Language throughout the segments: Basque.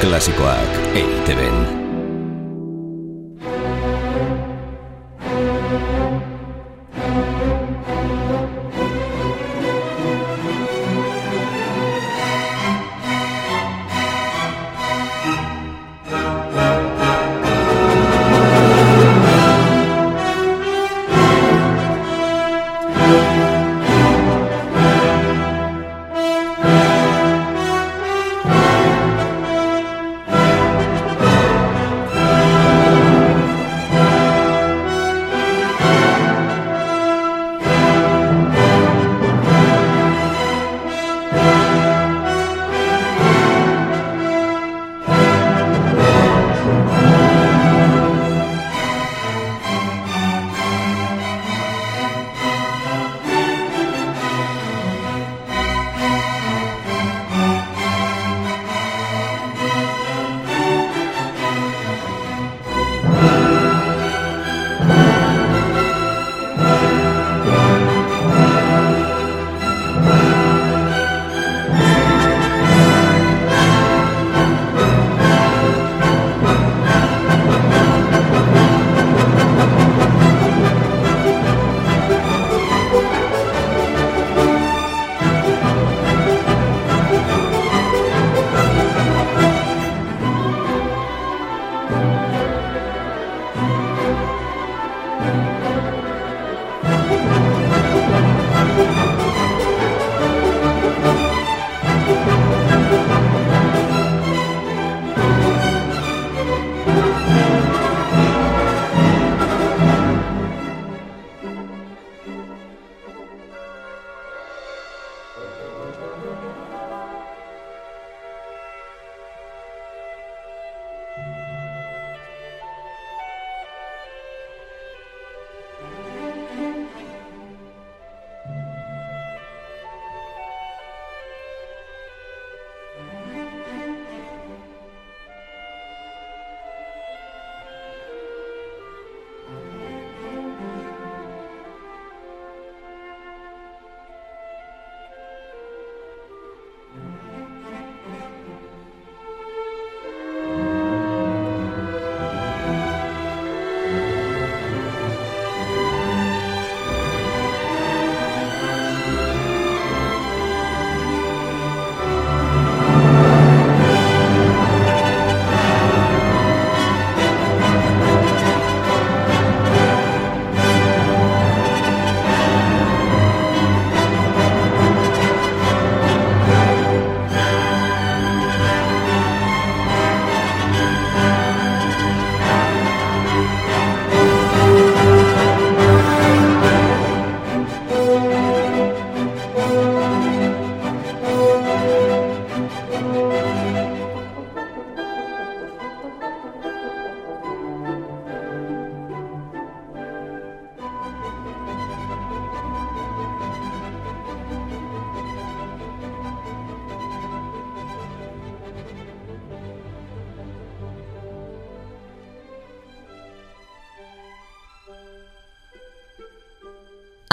Klasikoak EITB-en.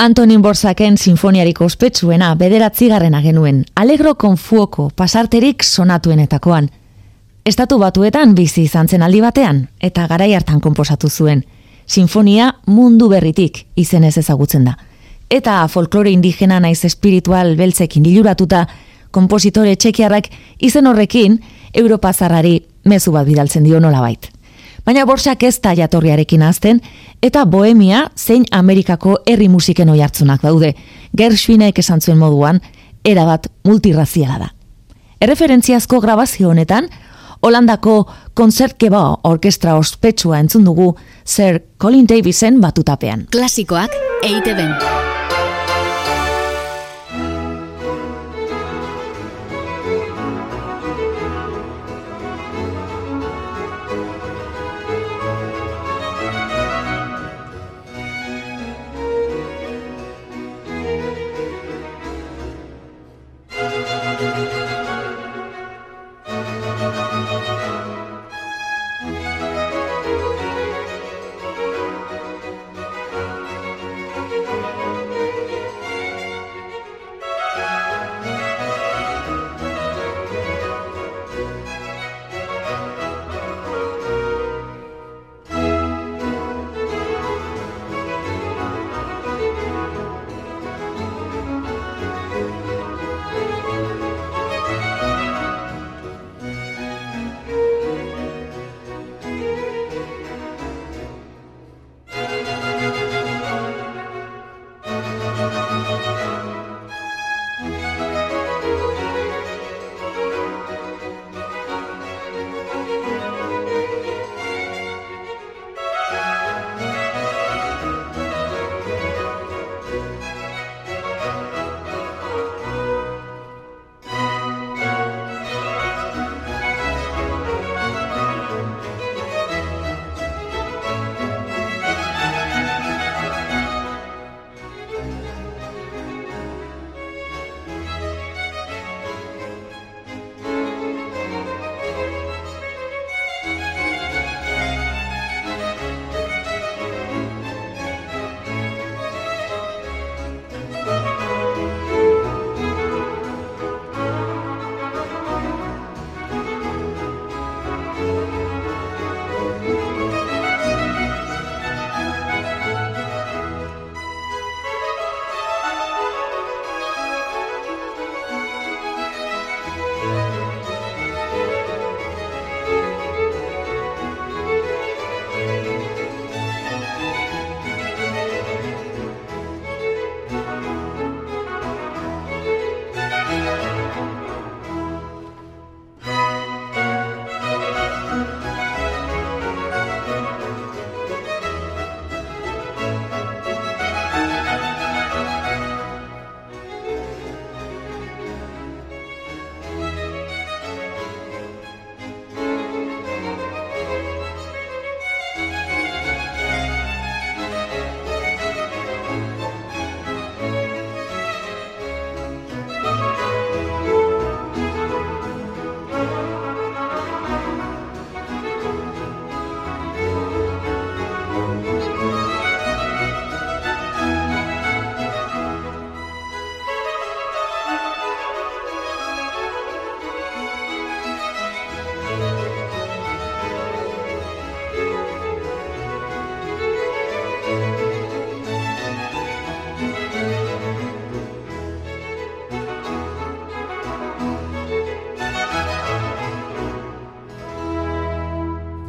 Antonin Borsaken sinfoniarik ospetsuena bederatzi garrena genuen, alegro konfuoko pasarterik sonatuenetakoan. Estatu batuetan bizi izan zen aldi batean, eta garai hartan konposatu zuen. Sinfonia mundu berritik izenez ezagutzen da. Eta folklore indigena naiz espiritual beltzekin diluratuta, kompositore txekiarrak izen horrekin Europa zarrari mezu bat bidaltzen dio nolabait baina borsak ez da jatorriarekin azten, eta bohemia zein Amerikako herri musiken oi hartzunak daude, Gershwinek esan zuen moduan, erabat multirraziala da. Erreferentziazko grabazio honetan, Holandako konzertkeba orkestra ospetsua entzun dugu Sir Colin Davisen batutapean. Klasikoak eite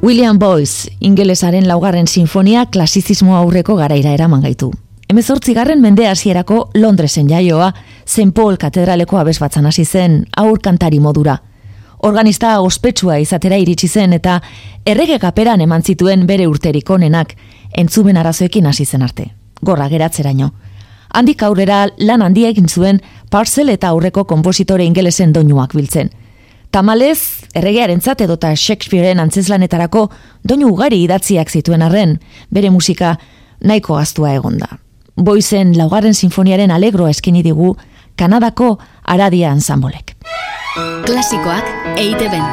William Boyce, ingelesaren laugarren sinfonia klasizismo aurreko garaira eraman gaitu. Hemezortzigarren mende hasierako Londresen jaioa, St. Paul katedraleko abesbatzan hasi zen aur kantari modura. Organista ospetsua izatera iritsi zen eta errege kaperan eman zituen bere urterik onenak, entzumen arazoekin hasi zen arte. Gorra geratzeraino. Handik aurrera lan handia egin zuen parcel eta aurreko konpositore ingelesen doinuak biltzen. Tamalez, erregearentzat edota Shakespeareen antzeslanetarako doinu ugari idatziak zituen arren, bere musika nahiko gaztua egonda. Boizen laugarren sinfoniaren alegroa eskini digu Kanadako Aradia Ensambolek. Klasikoak eite ben.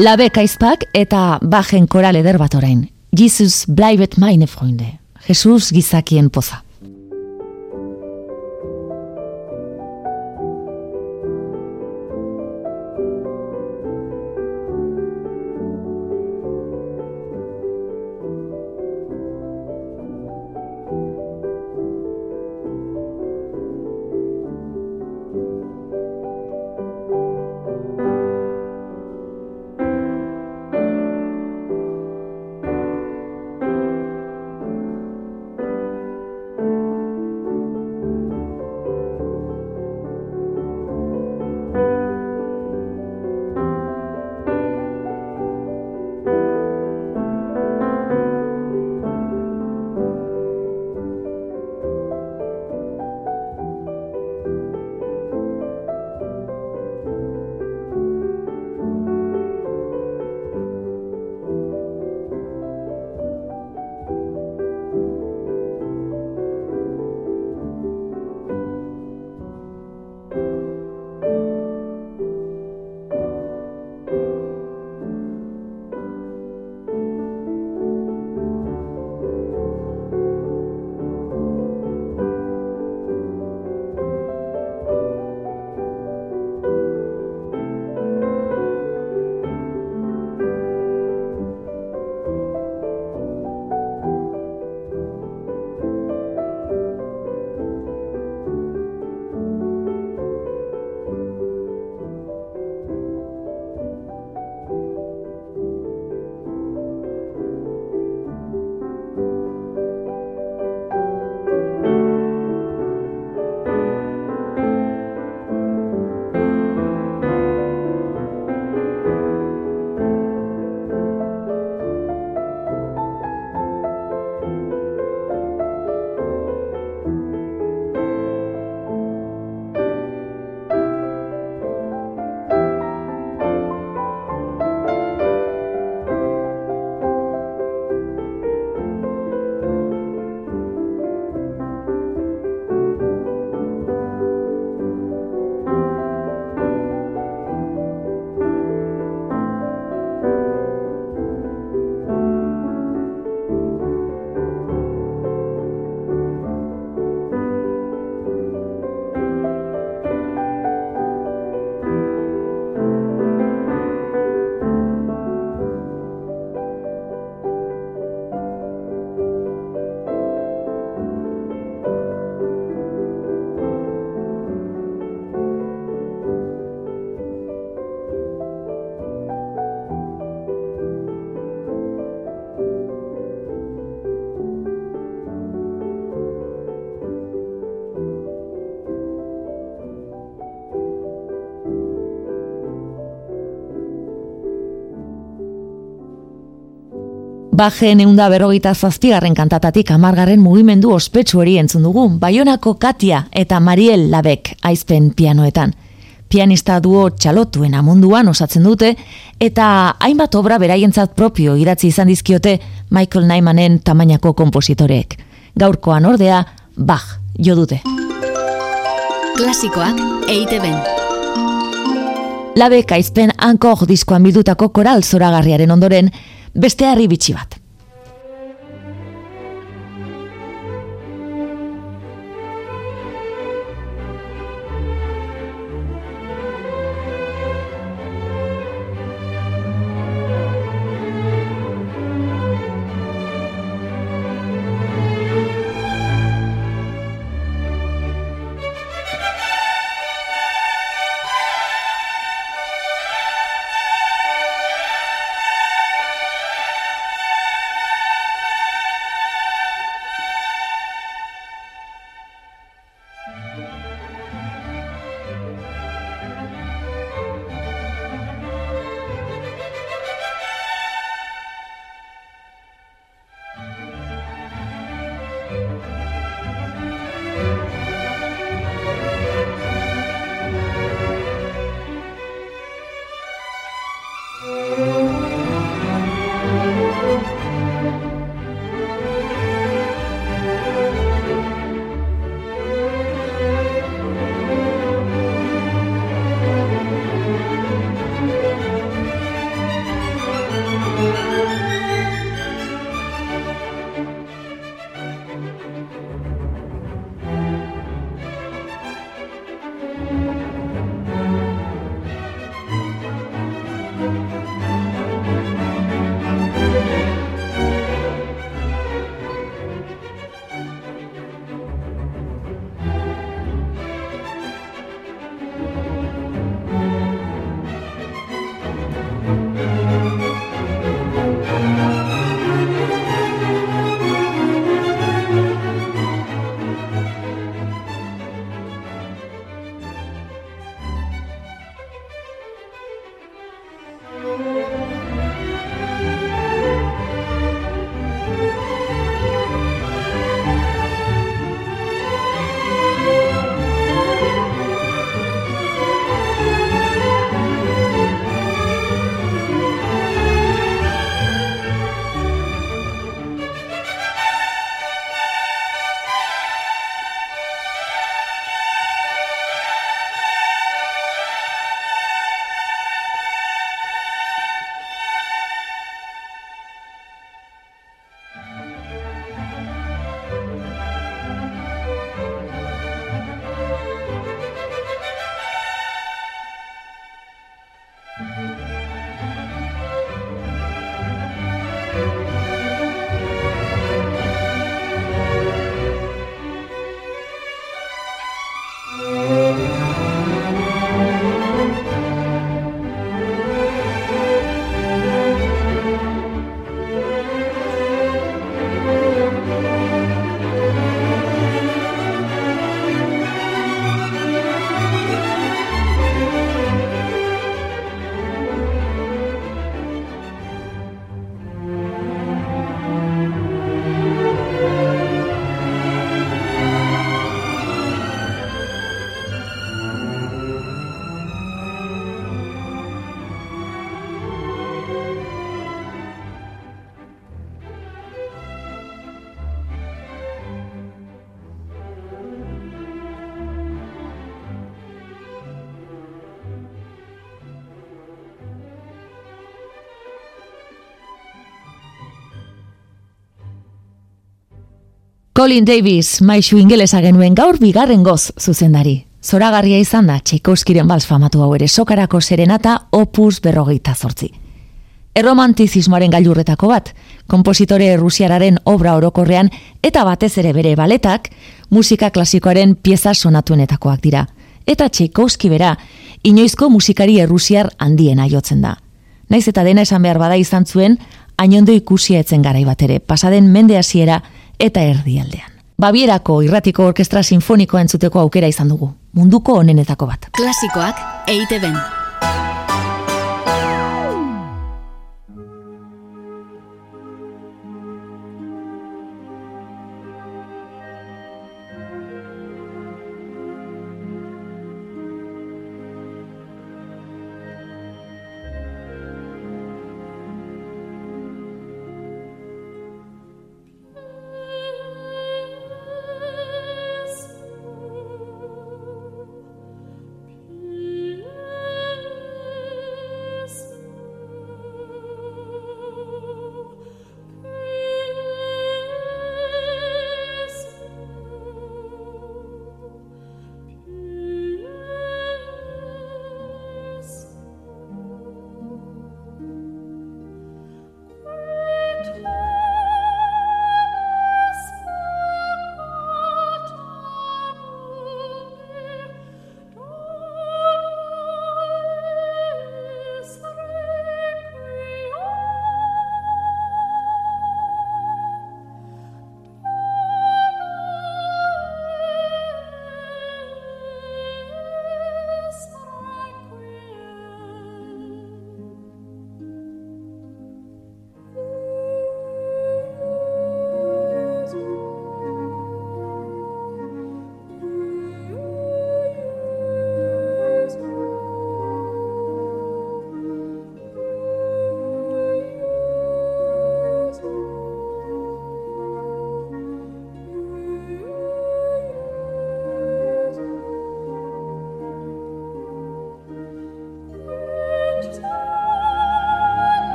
Labe kaizpak eta bajen koral eder bat orain. Jesus bleibet meine freunde. Jesus gizakien poza. Bajen eunda berrogeita zazpigarren kantatatik amargarren mugimendu ospetsu hori entzun dugu, Baionako Katia eta Mariel Labek aizpen pianoetan. Pianista duo txalotuen amunduan osatzen dute, eta hainbat obra beraientzat propio idatzi izan dizkiote Michael Naimanen tamainako kompositoreek. Gaurkoan ordea, Bach jo dute. Klasikoak eite ben. Labek aizpen ankor diskoan bildutako koral zoragarriaren ondoren, beste harri bitxi bat. Bye. Colin Davis, maisu ingelesa genuen gaur bigarren goz zuzendari. Zoragarria izan da, Tchaikovskiren bals famatu hau ere sokarako serenata opus berrogeita zortzi. Erromantizismoaren gailurretako bat, kompositore rusiararen obra orokorrean eta batez ere bere baletak, musika klasikoaren pieza sonatuenetakoak dira. Eta Tchaikovski bera, inoizko musikari errusiar handien aiotzen da. Naiz eta dena esan behar bada izan zuen, ainondo ikusia etzen garai bat ere, pasaden mende hasiera eta erdialdean. Babierako irratiko orkestra sinfonikoa entzuteko aukera izan dugu, munduko onenetako bat. Klasikoak EITB-en.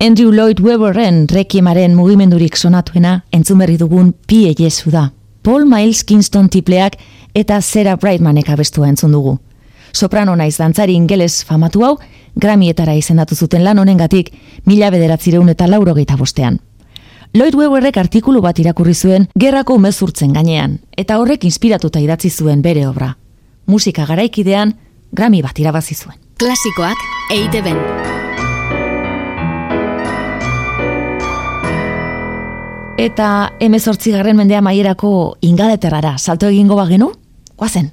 Andrew Lloyd Webberren rekiemaren mugimendurik sonatuena entzun berri dugun pie jesu da. Paul Miles Kingston tipleak eta Sarah Brightmanek abestua entzun dugu. Soprano naiz dantzari ingeles famatu hau, Grammyetara izendatu zuten lan honengatik mila bederatzireun eta laurogeita bostean. Lloyd Webberrek artikulu bat irakurri zuen gerrako mezurtzen gainean, eta horrek inspiratuta idatzi zuen bere obra. Musika garaikidean, Grammy bat irabazi zuen. Klasikoak eite Eta emezortzigarren mendea maierako ingadeterrara salto egingo bagenu? Guazen!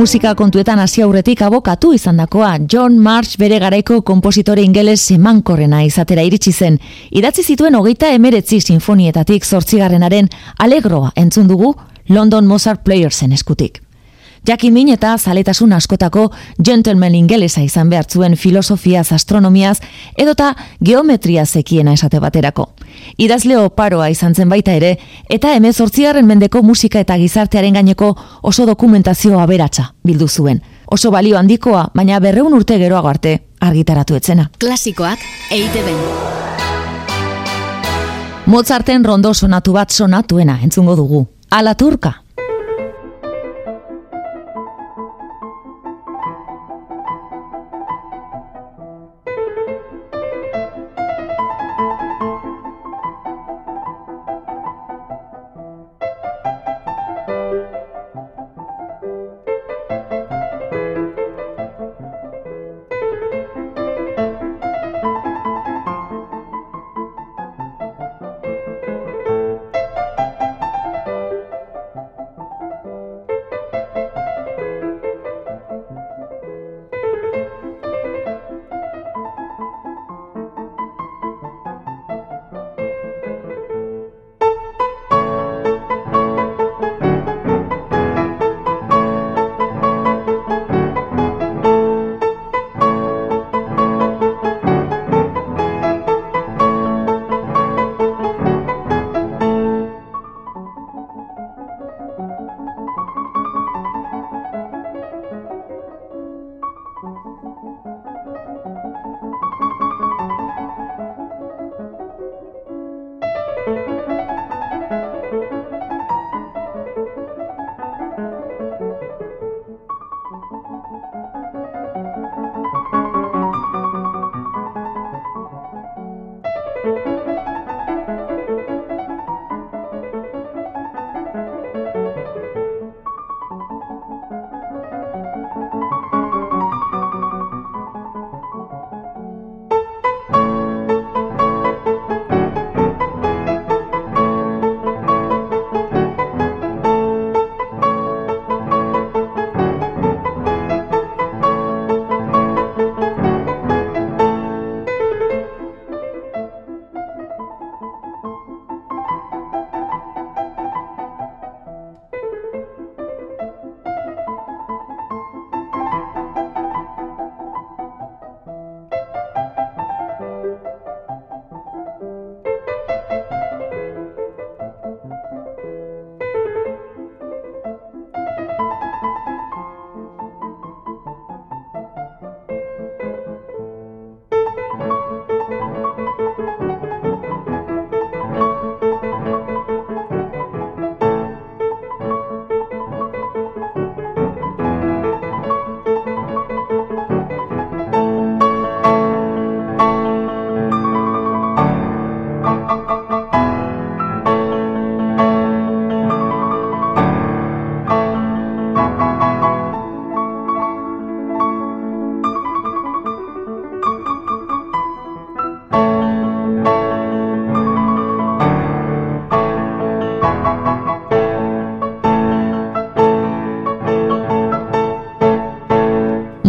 Musika kontuetan hasi aurretik abokatu izandakoa John March bere garaiko konpositore ingeles emankorrena izatera iritsi zen. Idatzi zituen hogeita emeretzi sinfonietatik zortzigarrenaren alegroa entzun dugu London Mozart Playersen eskutik. Jakin min eta zaletasun askotako gentleman ingelesa izan behar zuen filosofiaz, astronomiaz, edota geometria zekiena esate baterako. Idazle oparoa izan zen baita ere, eta emez hortzigarren mendeko musika eta gizartearen gaineko oso dokumentazio aberatsa bildu zuen. Oso balio handikoa, baina berreun urte geroago arte argitaratu etzena. Klasikoak eite ben. Mozarten rondo sonatu bat sonatuena entzungo dugu. Ala turka.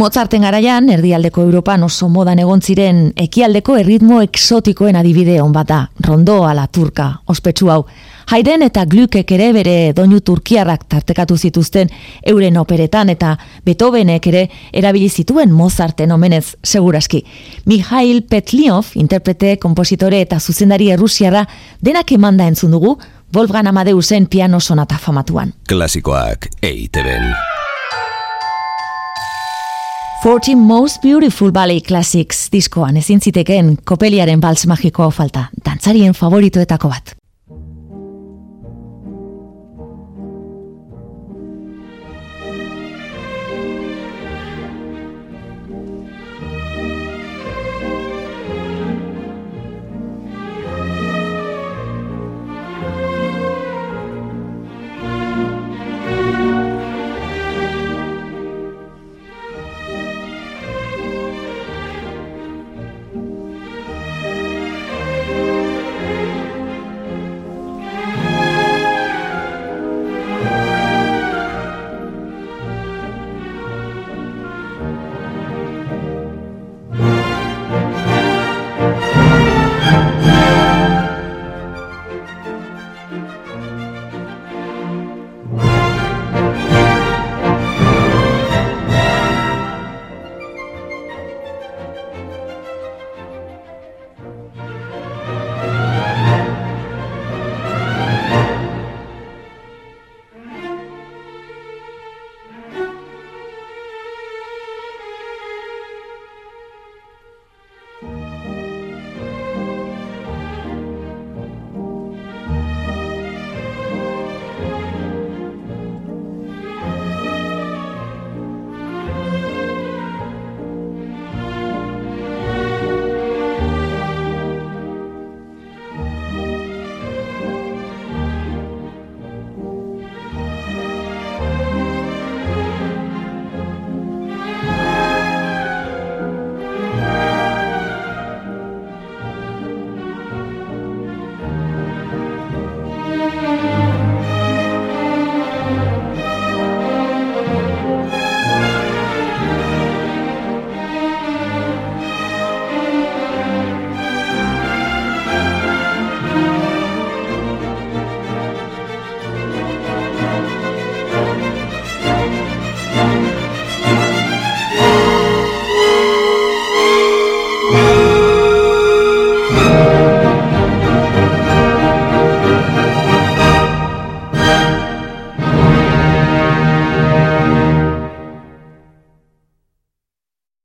Mozarten garaian, erdialdeko Europan oso modan egon ziren ekialdeko erritmo eksotikoen adibide hon bat da, rondo ala turka, ospetsu hau. Haiden eta glukek ere bere doinu turkiarrak tartekatu zituzten euren operetan eta Beethovenek ere erabili zituen Mozarten omenez seguraski. Mihail Petliov, interprete, kompositore eta zuzendari errusiara denak emanda entzun dugu, Wolfgang Amadeusen piano sonata famatuan. Klasikoak EITB-en. 14 Most Beautiful Ballet Classics diskoan ezin ziteken kopeliaren balz magikoa falta, dantzarien favoritoetako bat.